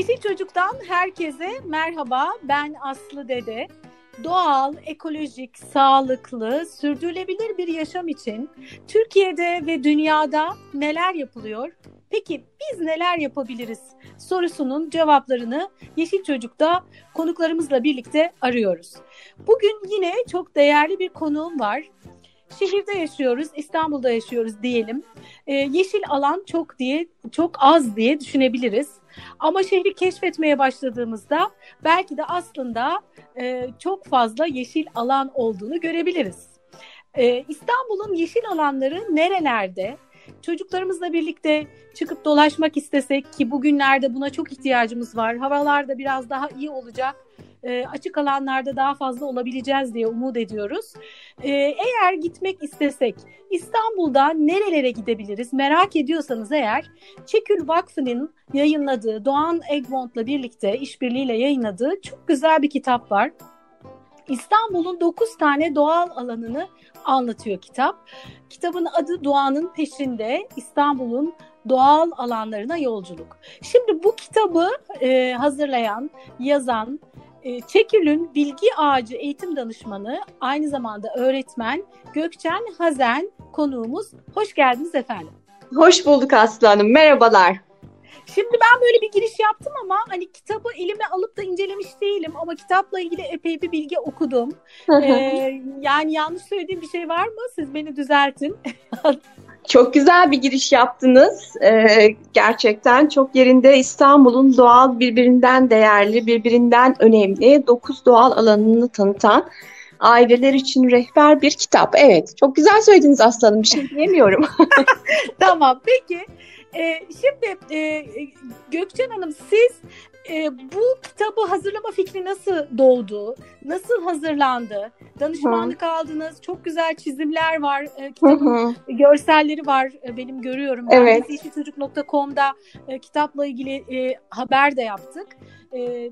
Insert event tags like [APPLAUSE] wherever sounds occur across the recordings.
Yeşil Çocuk'tan herkese merhaba. Ben Aslı Dede. Doğal, ekolojik, sağlıklı, sürdürülebilir bir yaşam için Türkiye'de ve dünyada neler yapılıyor? Peki biz neler yapabiliriz sorusunun cevaplarını Yeşil Çocuk'ta konuklarımızla birlikte arıyoruz. Bugün yine çok değerli bir konuğum var. Şehirde yaşıyoruz, İstanbul'da yaşıyoruz diyelim. Ee, yeşil alan çok diye, çok az diye düşünebiliriz. Ama şehri keşfetmeye başladığımızda belki de aslında e, çok fazla yeşil alan olduğunu görebiliriz. E, İstanbul'un yeşil alanları nerelerde? Çocuklarımızla birlikte çıkıp dolaşmak istesek ki bugünlerde buna çok ihtiyacımız var. Havalar da biraz daha iyi olacak e, açık alanlarda daha fazla olabileceğiz diye umut ediyoruz. E, eğer gitmek istesek İstanbul'da nerelere gidebiliriz merak ediyorsanız eğer Çekül Vakfı'nın yayınladığı Doğan Egmont'la birlikte işbirliğiyle yayınladığı çok güzel bir kitap var. İstanbul'un 9 tane doğal alanını anlatıyor kitap. Kitabın adı Doğanın Peşinde İstanbul'un doğal alanlarına yolculuk. Şimdi bu kitabı e, hazırlayan, yazan Çekül'ün Bilgi Ağacı Eğitim Danışmanı, aynı zamanda öğretmen Gökçen Hazen konuğumuz. Hoş geldiniz efendim. Hoş bulduk Aslı Hanım. Merhabalar. Şimdi ben böyle bir giriş yaptım ama hani kitabı elime alıp da incelemiş değilim ama kitapla ilgili epey bir bilgi okudum. ee, yani yanlış söylediğim bir şey var mı? Siz beni düzeltin. [LAUGHS] Çok güzel bir giriş yaptınız. Ee, gerçekten çok yerinde İstanbul'un doğal birbirinden değerli, birbirinden önemli dokuz doğal alanını tanıtan aileler için rehber bir kitap. Evet, çok güzel söylediniz aslanım. Bir şey diyemiyorum. [LAUGHS] tamam, peki. Ee, şimdi e, Gökçen Hanım siz e, bu kitabı hazırlama fikri nasıl doğdu? Nasıl hazırlandı? Danışmanlık Hı. aldınız. Çok güzel çizimler var. E, kitabın Hı. görselleri var. E, benim görüyorum. Evet. Yeşilçocuk.com'da e, kitapla ilgili e, haber de yaptık. E,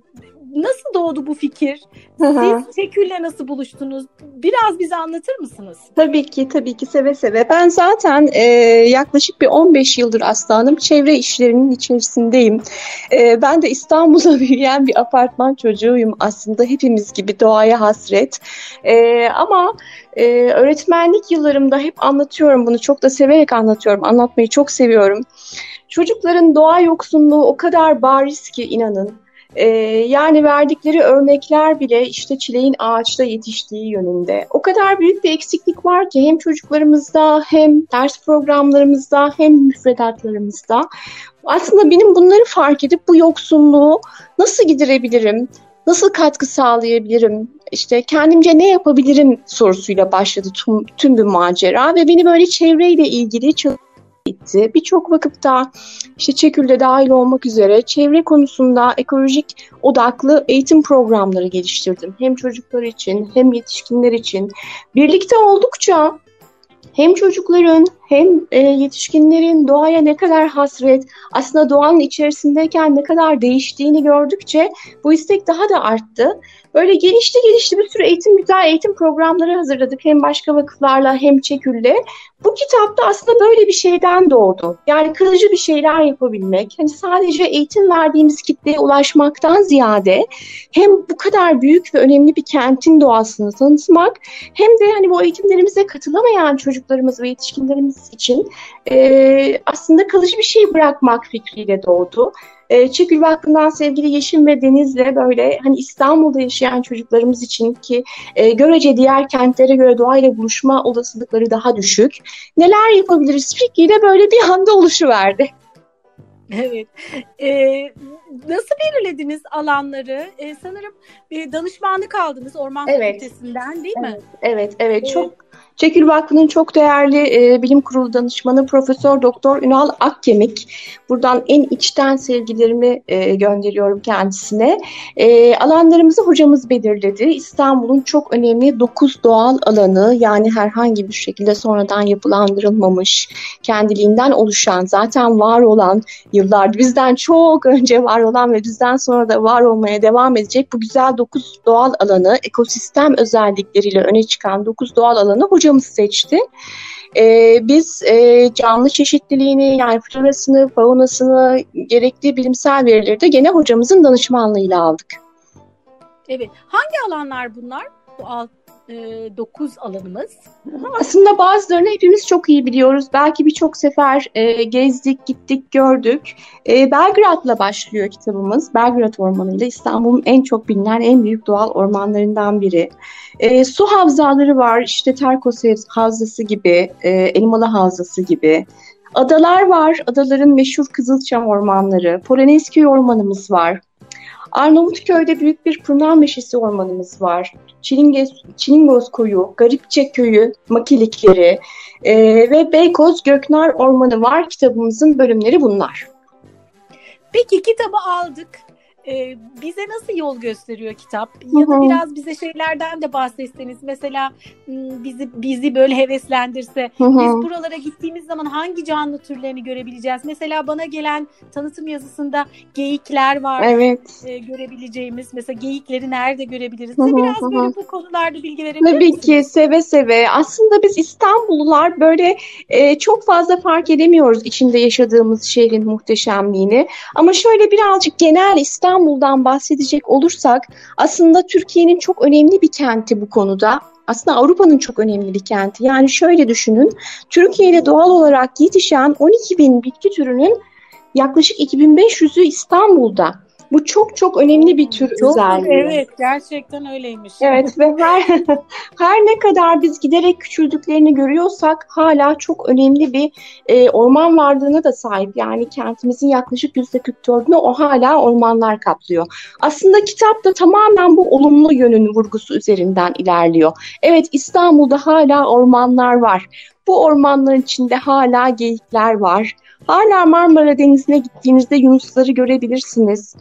nasıl doğdu bu fikir? Siz Çekül'le nasıl buluştunuz? Biraz bize anlatır mısınız? Tabii ki, tabii ki seve seve. Ben zaten e, yaklaşık bir 15 yıldır aslanım çevre işlerinin içerisindeyim. E, ben de İstanbul'da [LAUGHS] büyüyen bir apartman çocuğuyum aslında. Hepimiz gibi doğaya hasret. E, ama e, öğretmenlik yıllarımda hep anlatıyorum bunu. Çok da severek anlatıyorum. Anlatmayı çok seviyorum. Çocukların doğa yoksunluğu o kadar bariz ki inanın. Ee, yani verdikleri örnekler bile işte çileğin ağaçta yetiştiği yönünde. O kadar büyük bir eksiklik var ki hem çocuklarımızda hem ders programlarımızda hem müfredatlarımızda. Aslında benim bunları fark edip bu yoksunluğu nasıl giderebilirim? Nasıl katkı sağlayabilirim? İşte kendimce ne yapabilirim sorusuyla başladı tüm, tüm bir macera ve beni böyle çevreyle ilgili gitti. Birçok vakıfta işte Çekül'de dahil olmak üzere çevre konusunda ekolojik odaklı eğitim programları geliştirdim. Hem çocuklar için hem yetişkinler için. Birlikte oldukça hem çocukların hem e, yetişkinlerin doğaya ne kadar hasret, aslında doğanın içerisindeyken ne kadar değiştiğini gördükçe bu istek daha da arttı. Böyle gelişti gelişti bir sürü eğitim, güzel eğitim programları hazırladık. Hem başka vakıflarla hem Çekül'le. Bu kitapta aslında böyle bir şeyden doğdu. Yani kılıcı bir şeyler yapabilmek. Hani sadece eğitim verdiğimiz kitleye ulaşmaktan ziyade hem bu kadar büyük ve önemli bir kentin doğasını tanıtmak hem de hani bu eğitimlerimize katılamayan çocuklarımız ve yetişkinlerimiz için e, aslında kalıcı bir şey bırakmak fikriyle doğdu. E, Çekül Vakfı'ndan sevgili Yeşim ve Deniz'le böyle hani İstanbul'da yaşayan çocuklarımız için ki e, görece diğer kentlere göre doğayla buluşma olasılıkları daha düşük. Neler yapabiliriz fikriyle böyle bir anda oluşuverdi. Evet. Ee, nasıl belirlediniz alanları? Ee, sanırım e, danışmanlık aldınız Orman evet. Fakültesinden değil mi? Evet, evet. evet. Ee, çok Çekil Vakfı'nın çok değerli e, bilim kurulu danışmanı Profesör Doktor Ünal Akkemik. Buradan en içten sevgilerimi e, gönderiyorum kendisine. E, alanlarımızı hocamız belirledi. İstanbul'un çok önemli 9 doğal alanı yani herhangi bir şekilde sonradan yapılandırılmamış, kendiliğinden oluşan, zaten var olan yıllar bizden çok önce var olan ve bizden sonra da var olmaya devam edecek bu güzel 9 doğal alanı ekosistem özellikleriyle öne çıkan 9 doğal alanı hocamız seçti. E, biz e, canlı çeşitliliğini yani florasını, faunasını gerekli bilimsel verileri de gene hocamızın danışmanlığıyla aldık. Evet. Hangi alanlar bunlar? Bu alt 9 e, alanımız. Aslında bazılarını hepimiz çok iyi biliyoruz. Belki birçok sefer e, gezdik, gittik, gördük. E, Belgrad'la başlıyor kitabımız. Belgrad Ormanı ile İstanbul'un en çok bilinen en büyük doğal ormanlarından biri. E, su havzaları var. İşte Terkos Havzası gibi, e, Elmalı Havzası gibi. Adalar var. Adaların meşhur Kızılçam ormanları. Polonezköy ormanımız var. Arnavutköy'de büyük bir pırnan meşesi ormanımız var. Çilingöz, Çilingoz Koyu, Garipçe Köyü, Makilikleri e, ve Beykoz Göknar Ormanı var. Kitabımızın bölümleri bunlar. Peki kitabı aldık e, bize nasıl yol gösteriyor kitap? Ya da biraz bize şeylerden de bahsetseniz. Mesela bizi bizi böyle heveslendirse. Biz buralara gittiğimiz zaman hangi canlı türlerini görebileceğiz? Mesela bana gelen tanıtım yazısında geyikler var. Evet. E, görebileceğimiz. Mesela geyikleri nerede görebiliriz? Biraz böyle bu konularda bilgi verebilir Tabii misiniz? ki seve seve. Aslında biz İstanbullular böyle e, çok fazla fark edemiyoruz içinde yaşadığımız şehrin muhteşemliğini. Ama şöyle birazcık genel İstanbul İstanbul'dan bahsedecek olursak aslında Türkiye'nin çok önemli bir kenti bu konuda. Aslında Avrupa'nın çok önemli bir kenti. Yani şöyle düşünün, Türkiye'de doğal olarak yetişen 12 bin bitki türünün yaklaşık 2500'ü İstanbul'da. Bu çok çok önemli bir tür çok, özelliği. Evet gerçekten öyleymiş. Evet ve [LAUGHS] her, her ne kadar biz giderek küçüldüklerini görüyorsak hala çok önemli bir e, orman varlığına da sahip. Yani kentimizin yaklaşık %44'ünü o hala ormanlar kaplıyor. Aslında kitap da tamamen bu olumlu yönün vurgusu üzerinden ilerliyor. Evet İstanbul'da hala ormanlar var. Bu ormanların içinde hala geyikler var. Hala Marmara Denizi'ne gittiğinizde yunusları görebilirsiniz.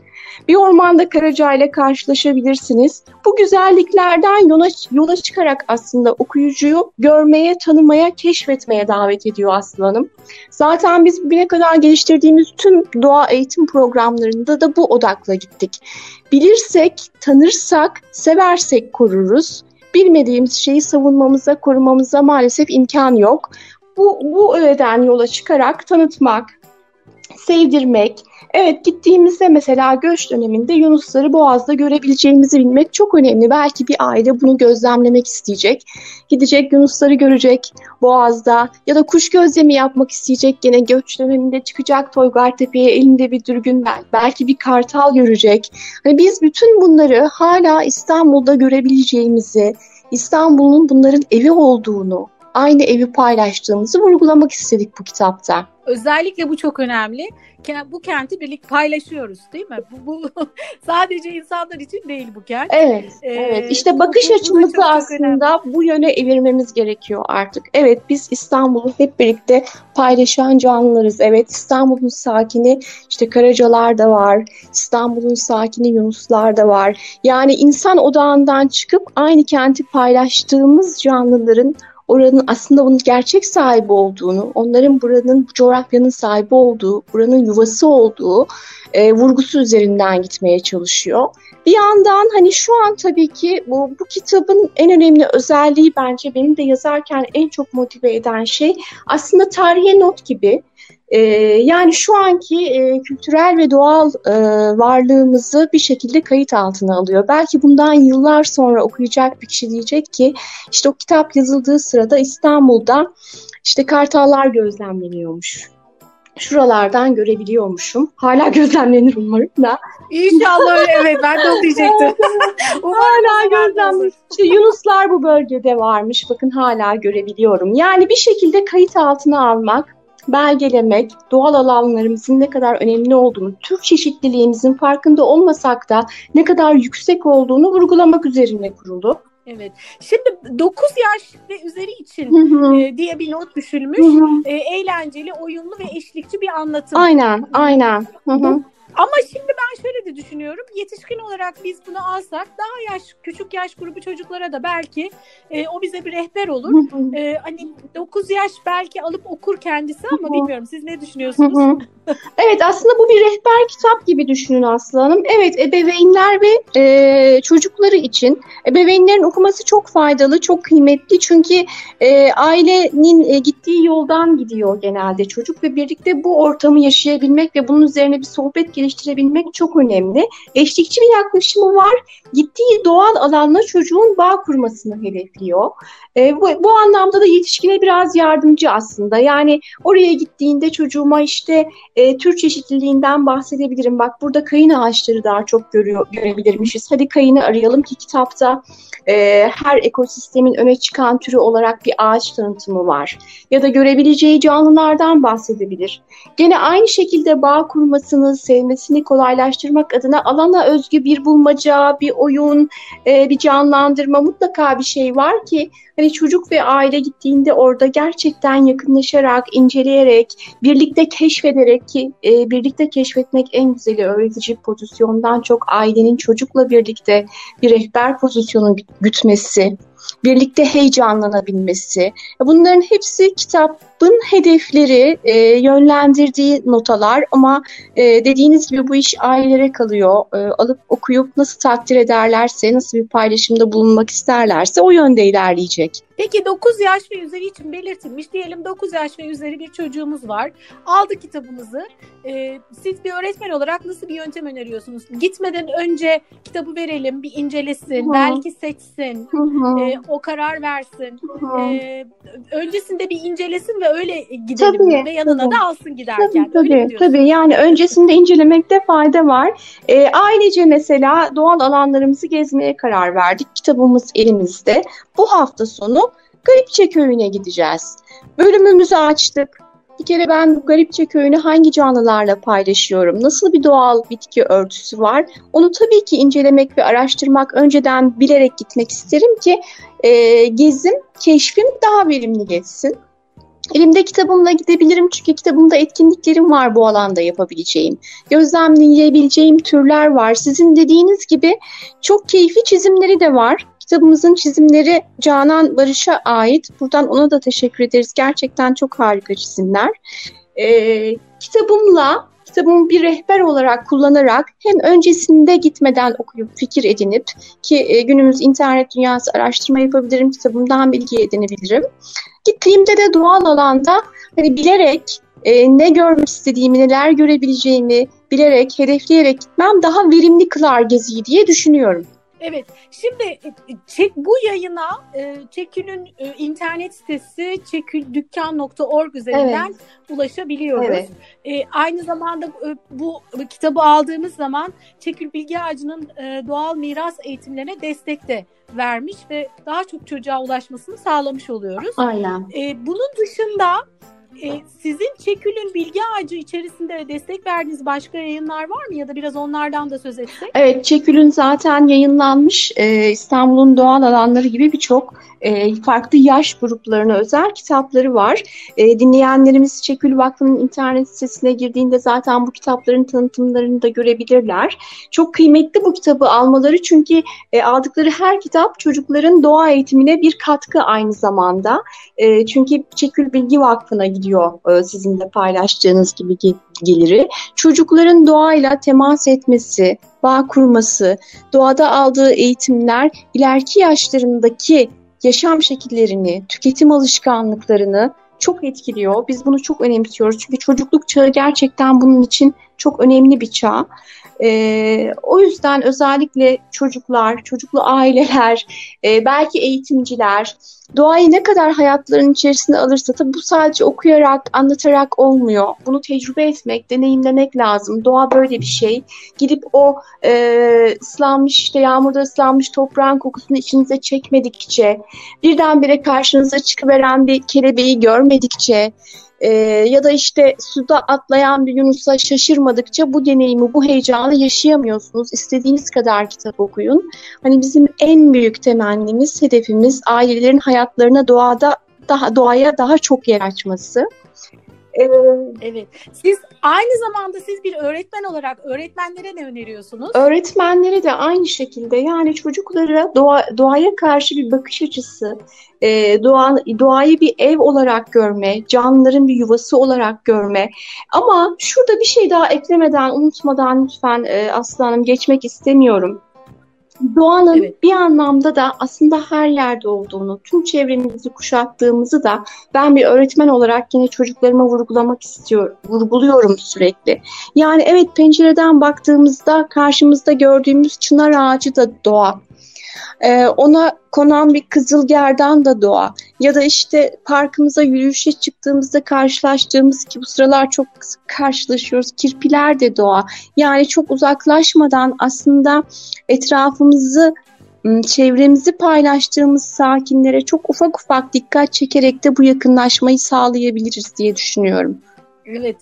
Bir ormanda Karaca ile karşılaşabilirsiniz. Bu güzelliklerden yola, yola çıkarak aslında okuyucuyu görmeye, tanımaya, keşfetmeye davet ediyor Aslı Zaten biz bugüne kadar geliştirdiğimiz tüm doğa eğitim programlarında da bu odakla gittik. Bilirsek, tanırsak, seversek koruruz. Bilmediğimiz şeyi savunmamıza, korumamıza maalesef imkan yok. Bu, bu öğeden yola çıkarak tanıtmak, sevdirmek, Evet gittiğimizde mesela göç döneminde Yunusları Boğaz'da görebileceğimizi bilmek çok önemli. Belki bir aile bunu gözlemlemek isteyecek. Gidecek Yunusları görecek Boğaz'da ya da kuş gözlemi yapmak isteyecek. Gene göç döneminde çıkacak Toygar Tepe'ye elinde bir dürbün belki bir kartal görecek. Hani biz bütün bunları hala İstanbul'da görebileceğimizi, İstanbul'un bunların evi olduğunu, aynı evi paylaştığımızı vurgulamak istedik bu kitapta. Özellikle bu çok önemli. Bu kenti birlik paylaşıyoruz değil mi? Bu, bu [LAUGHS] sadece insanlar için değil bu kent. Evet, ee, evet. İşte bakış bu, açımızı çok, aslında çok bu yöne evirmemiz gerekiyor artık. Evet, biz İstanbul'u hep birlikte paylaşan canlılarız. Evet, İstanbul'un sakini işte Karacalar da var. İstanbul'un sakini Yunuslar da var. Yani insan odağından çıkıp aynı kenti paylaştığımız canlıların oranın aslında bunun gerçek sahibi olduğunu, onların buranın, bu coğrafyanın sahibi olduğu, buranın yuvası olduğu e, vurgusu üzerinden gitmeye çalışıyor. Bir yandan hani şu an tabii ki bu, bu kitabın en önemli özelliği bence benim de yazarken en çok motive eden şey aslında tarihe not gibi e, yani şu anki e, kültürel ve doğal e, varlığımızı bir şekilde kayıt altına alıyor. Belki bundan yıllar sonra okuyacak bir kişi diyecek ki işte o kitap yazıldığı sırada İstanbul'da işte kartallar gözlemleniyormuş şuralardan görebiliyormuşum. Hala [LAUGHS] gözlemlenir umarım da. İnşallah öyle evet ben de onu diyecektim. [LAUGHS] hala gözlemlenir. İşte Yunuslar bu bölgede varmış. Bakın hala görebiliyorum. Yani bir şekilde kayıt altına almak, belgelemek, doğal alanlarımızın ne kadar önemli olduğunu, tür çeşitliliğimizin farkında olmasak da ne kadar yüksek olduğunu vurgulamak üzerine kuruldu. Evet. Şimdi 9 yaş ve üzeri için hı hı. E, diye bir not düşülmüş. Hı hı. E, eğlenceli, oyunlu ve eşlikçi bir anlatım. Aynen, aynen. Hı hı. Ama şimdi ben şöyle de düşünüyorum. Yetişkin olarak biz bunu alsak daha yaş küçük yaş grubu çocuklara da belki e, o bize bir rehber olur. e, hani 9 yaş belki alıp okur kendisi ama bilmiyorum siz ne düşünüyorsunuz? evet aslında bu bir rehber kitap gibi düşünün Aslı Hanım. Evet ebeveynler ve e, çocukları için ebeveynlerin okuması çok faydalı, çok kıymetli. Çünkü e, ailenin e, gittiği yoldan gidiyor genelde çocuk ve birlikte bu ortamı yaşayabilmek ve bunun üzerine bir sohbet geliştirebilmek çok önemli. Eşlikçi bir yaklaşımı var. Gittiği doğal alanla çocuğun bağ kurmasını hedefliyor. E, bu, bu anlamda da yetişkine biraz yardımcı aslında. Yani oraya gittiğinde çocuğuma işte e, tür çeşitliliğinden bahsedebilirim. Bak burada kayın ağaçları daha çok görüyor, görebilirmişiz. Hadi kayını arayalım ki kitapta e, her ekosistemin öne çıkan türü olarak bir ağaç tanıtımı var. Ya da görebileceği canlılardan bahsedebilir. Gene aynı şekilde bağ kurmasını, sevmesini kolaylaştırmak adına alana özgü bir bulmaca, bir oyun, e, bir canlandırma mutlaka bir şey var ki hani çocuk ve aile gittiğinde orada gerçekten yakınlaşarak, inceleyerek, birlikte keşfederek ki e, birlikte keşfetmek en güzeli öğretici pozisyondan çok ailenin çocukla birlikte bir rehber pozisyonu gütmesi, birlikte heyecanlanabilmesi. Bunların hepsi kitabın hedefleri, e, yönlendirdiği notalar ama e, dediğiniz gibi bu iş ailelere kalıyor. E, alıp okuyup nasıl takdir ederlerse, nasıl bir paylaşımda bulunmak isterlerse o yönde ilerleyecek. Peki 9 yaş ve üzeri için belirtilmiş. Diyelim 9 yaş ve üzeri bir çocuğumuz var. Aldı kitabımızı. Ee, siz bir öğretmen olarak nasıl bir yöntem öneriyorsunuz? Gitmeden önce kitabı verelim, bir incelesin, Hı-hı. belki seçsin, e, o karar versin. E, öncesinde bir incelesin ve öyle gidelim tabii, ve yanına tabii. da alsın giderken. Tabii, tabii, tabii. Yani öncesinde incelemekte fayda var. E, ailece mesela doğal alanlarımızı gezmeye karar verdik. Kitabımız elimizde. Bu hafta sonu Garipçe Köyü'ne gideceğiz. Bölümümüzü açtık. Bir kere ben Garipçe Köyü'nü hangi canlılarla paylaşıyorum? Nasıl bir doğal bitki örtüsü var? Onu tabii ki incelemek ve araştırmak önceden bilerek gitmek isterim ki e, gezim, keşfim daha verimli geçsin. Elimde kitabımla gidebilirim çünkü kitabımda etkinliklerim var bu alanda yapabileceğim. Gözlemleyebileceğim türler var. Sizin dediğiniz gibi çok keyifli çizimleri de var. Kitabımızın çizimleri Canan Barış'a ait. Buradan ona da teşekkür ederiz. Gerçekten çok harika çizimler. Ee, kitabımla kitabımı bir rehber olarak kullanarak hem öncesinde gitmeden okuyup fikir edinip ki e, günümüz internet dünyası araştırma yapabilirim, kitabımdan bilgi edinebilirim. Gittiğimde de doğal alanda hani bilerek e, ne görmek istediğimi, neler görebileceğimi bilerek, hedefleyerek gitmem daha verimli kılar geziyi diye düşünüyorum. Evet. Şimdi e, bu yayına e, Çekül'ün e, internet sitesi çeküldükkan.org üzerinden evet. ulaşabiliyoruz. Evet. Aynı zamanda bu kitabı aldığımız zaman Çekül Bilgi Ağacı'nın doğal miras eğitimlerine destek de vermiş ve daha çok çocuğa ulaşmasını sağlamış oluyoruz. Aynen. Bunun dışında e, sizin Çekül'ün bilgi ağacı içerisinde destek verdiğiniz başka yayınlar var mı? Ya da biraz onlardan da söz etsek. Evet, Çekül'ün zaten yayınlanmış e, İstanbul'un doğal alanları gibi birçok e, farklı yaş gruplarına özel kitapları var. E, dinleyenlerimiz Çekül Vakfı'nın internet sitesine girdiğinde zaten bu kitapların tanıtımlarını da görebilirler. Çok kıymetli bu kitabı almaları çünkü e, aldıkları her kitap çocukların doğa eğitimine bir katkı aynı zamanda. E, çünkü Çekül Bilgi Vakfı'na gidiyor e, sizin de paylaştığınız gibi geliri. Çocukların doğayla temas etmesi, bağ kurması, doğada aldığı eğitimler ileriki yaşlarındaki yaşam şekillerini, tüketim alışkanlıklarını çok etkiliyor. Biz bunu çok önemsiyoruz. Çünkü çocukluk çağı gerçekten bunun için çok önemli bir çağ. E, o yüzden özellikle çocuklar, çocuklu aileler, e, belki eğitimciler doğayı ne kadar hayatlarının içerisinde alırsa tabii bu sadece okuyarak, anlatarak olmuyor. Bunu tecrübe etmek, deneyimlemek lazım. Doğa böyle bir şey. Gidip o e, ıslanmış, işte yağmurda ıslanmış toprağın kokusunu içinize çekmedikçe, birdenbire karşınıza çıkıveren bir kelebeği görmedikçe, e, ya da işte suda atlayan bir Yunus'a şaşırmadıkça bu deneyimi, bu heyecanı yaşayamıyorsunuz. İstediğiniz kadar kitap okuyun. Hani bizim en büyük temennimiz, hedefimiz ailelerin hayatlarına doğada daha doğaya daha çok yer açması. Ee, evet. Siz aynı zamanda siz bir öğretmen olarak öğretmenlere ne öneriyorsunuz? Öğretmenlere de aynı şekilde yani çocuklara doğa, doğaya karşı bir bakış açısı, e, doğa, doğayı bir ev olarak görme, canlıların bir yuvası olarak görme. Ama şurada bir şey daha eklemeden, unutmadan lütfen e, Aslı geçmek istemiyorum. Doğanın evet. bir anlamda da aslında her yerde olduğunu, tüm çevremizi kuşattığımızı da ben bir öğretmen olarak yine çocuklarıma vurgulamak istiyorum, vurguluyorum sürekli. Yani evet pencereden baktığımızda karşımızda gördüğümüz çınar ağacı da doğa. Ee, ona konan bir kızılgerdan da doğa. Ya da işte parkımıza yürüyüşe çıktığımızda karşılaştığımız ki bu sıralar çok karşılaşıyoruz. Kirpiler de doğa. Yani çok uzaklaşmadan aslında etrafımızı çevremizi paylaştığımız sakinlere çok ufak ufak dikkat çekerek de bu yakınlaşmayı sağlayabiliriz diye düşünüyorum. Evet.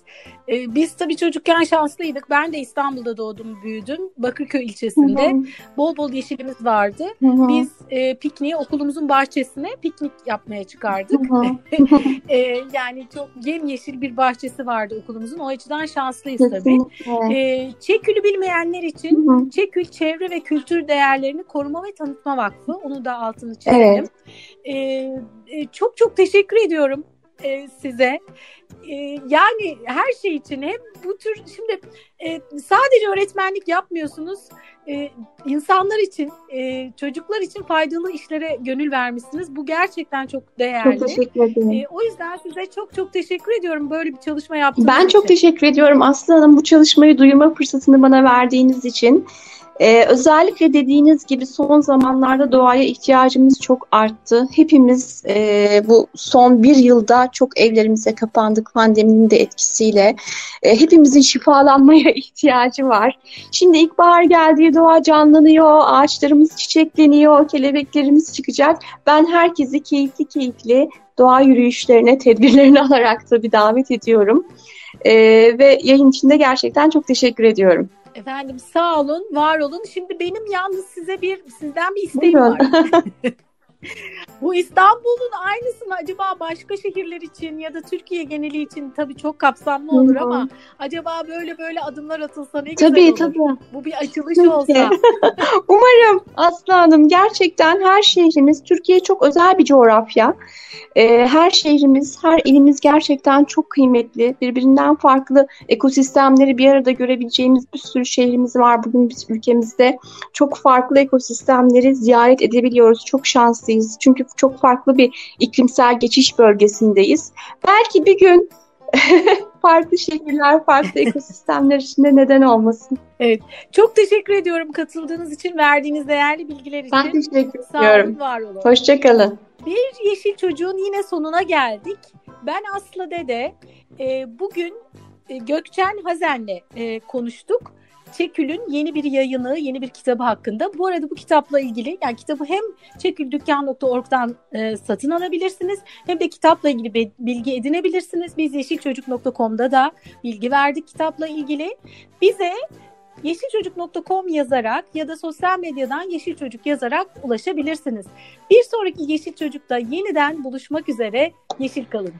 Ee, biz tabii çocukken şanslıydık. Ben de İstanbul'da doğdum, büyüdüm. Bakırköy ilçesinde. Hı hı. Bol bol yeşilimiz vardı. Hı hı. Biz e, pikniği okulumuzun bahçesine piknik yapmaya çıkardık. [LAUGHS] e, yani çok yemyeşil bir bahçesi vardı okulumuzun. O açıdan şanslıyız tabii. E, Çekül'ü bilmeyenler için hı hı. Çekül Çevre ve Kültür Değerlerini Koruma ve Tanıtma Vakfı. Onu da altını çizelim. Evet. E, e, çok çok teşekkür ediyorum e, size. E, yani her şey için hem bu tür şimdi e, sadece öğretmenlik yapmıyorsunuz. E, insanlar için, e, çocuklar için faydalı işlere gönül vermişsiniz. Bu gerçekten çok değerli. Çok teşekkür ederim. E, o yüzden size çok çok teşekkür ediyorum böyle bir çalışma yaptığınız ben için. Ben çok teşekkür ediyorum Aslı Hanım bu çalışmayı duyurma fırsatını bana verdiğiniz için. Ee, özellikle dediğiniz gibi son zamanlarda doğaya ihtiyacımız çok arttı. Hepimiz e, bu son bir yılda çok evlerimize kapandık pandeminin de etkisiyle. E, hepimizin şifalanmaya [LAUGHS] ihtiyacı var. Şimdi ilkbahar geldiği doğa canlanıyor, ağaçlarımız çiçekleniyor, kelebeklerimiz çıkacak. Ben herkesi keyifli keyifli doğa yürüyüşlerine, tedbirlerini [LAUGHS] alarak tabii davet ediyorum. E, ve yayın içinde gerçekten çok teşekkür ediyorum. Efendim sağ olun, var olun. Şimdi benim yalnız size bir sizden bir isteğim var. [LAUGHS] [LAUGHS] Bu İstanbul'un aynısını acaba başka şehirler için ya da Türkiye geneli için tabii çok kapsamlı olur Hı-hı. ama acaba böyle böyle adımlar atılsa ne güzel tabii, olur. Tabii Bu bir açılış Peki. olsa. [LAUGHS] Umarım Aslı Hanım gerçekten her şehrimiz Türkiye çok özel bir coğrafya. Ee, her şehrimiz, her ilimiz gerçekten çok kıymetli. Birbirinden farklı ekosistemleri bir arada görebileceğimiz bir sürü şehrimiz var bugün biz ülkemizde. Çok farklı ekosistemleri ziyaret edebiliyoruz. Çok şanslıyız. Çünkü çok farklı bir iklimsel geçiş bölgesindeyiz. Belki bir gün [LAUGHS] farklı şehirler, farklı [LAUGHS] ekosistemler içinde neden olmasın. Evet. Çok teşekkür ediyorum katıldığınız için, verdiğiniz değerli bilgiler için. Ben teşekkür Sağ ediyorum. Olun, var olun. Hoşçakalın. Bir Yeşil Çocuğun yine sonuna geldik. Ben Aslı Dede. E, bugün e, Gökçen Hazen'le e, konuştuk. Çekül'ün yeni bir yayını, yeni bir kitabı hakkında. Bu arada bu kitapla ilgili yani kitabı hem çeküldükkan.org'dan e, satın alabilirsiniz hem de kitapla ilgili bilgi edinebilirsiniz. Biz yeşilçocuk.com'da da bilgi verdik kitapla ilgili. Bize yeşilçocuk.com yazarak ya da sosyal medyadan Yeşil Çocuk yazarak ulaşabilirsiniz. Bir sonraki Yeşil Çocuk'ta yeniden buluşmak üzere. Yeşil kalın.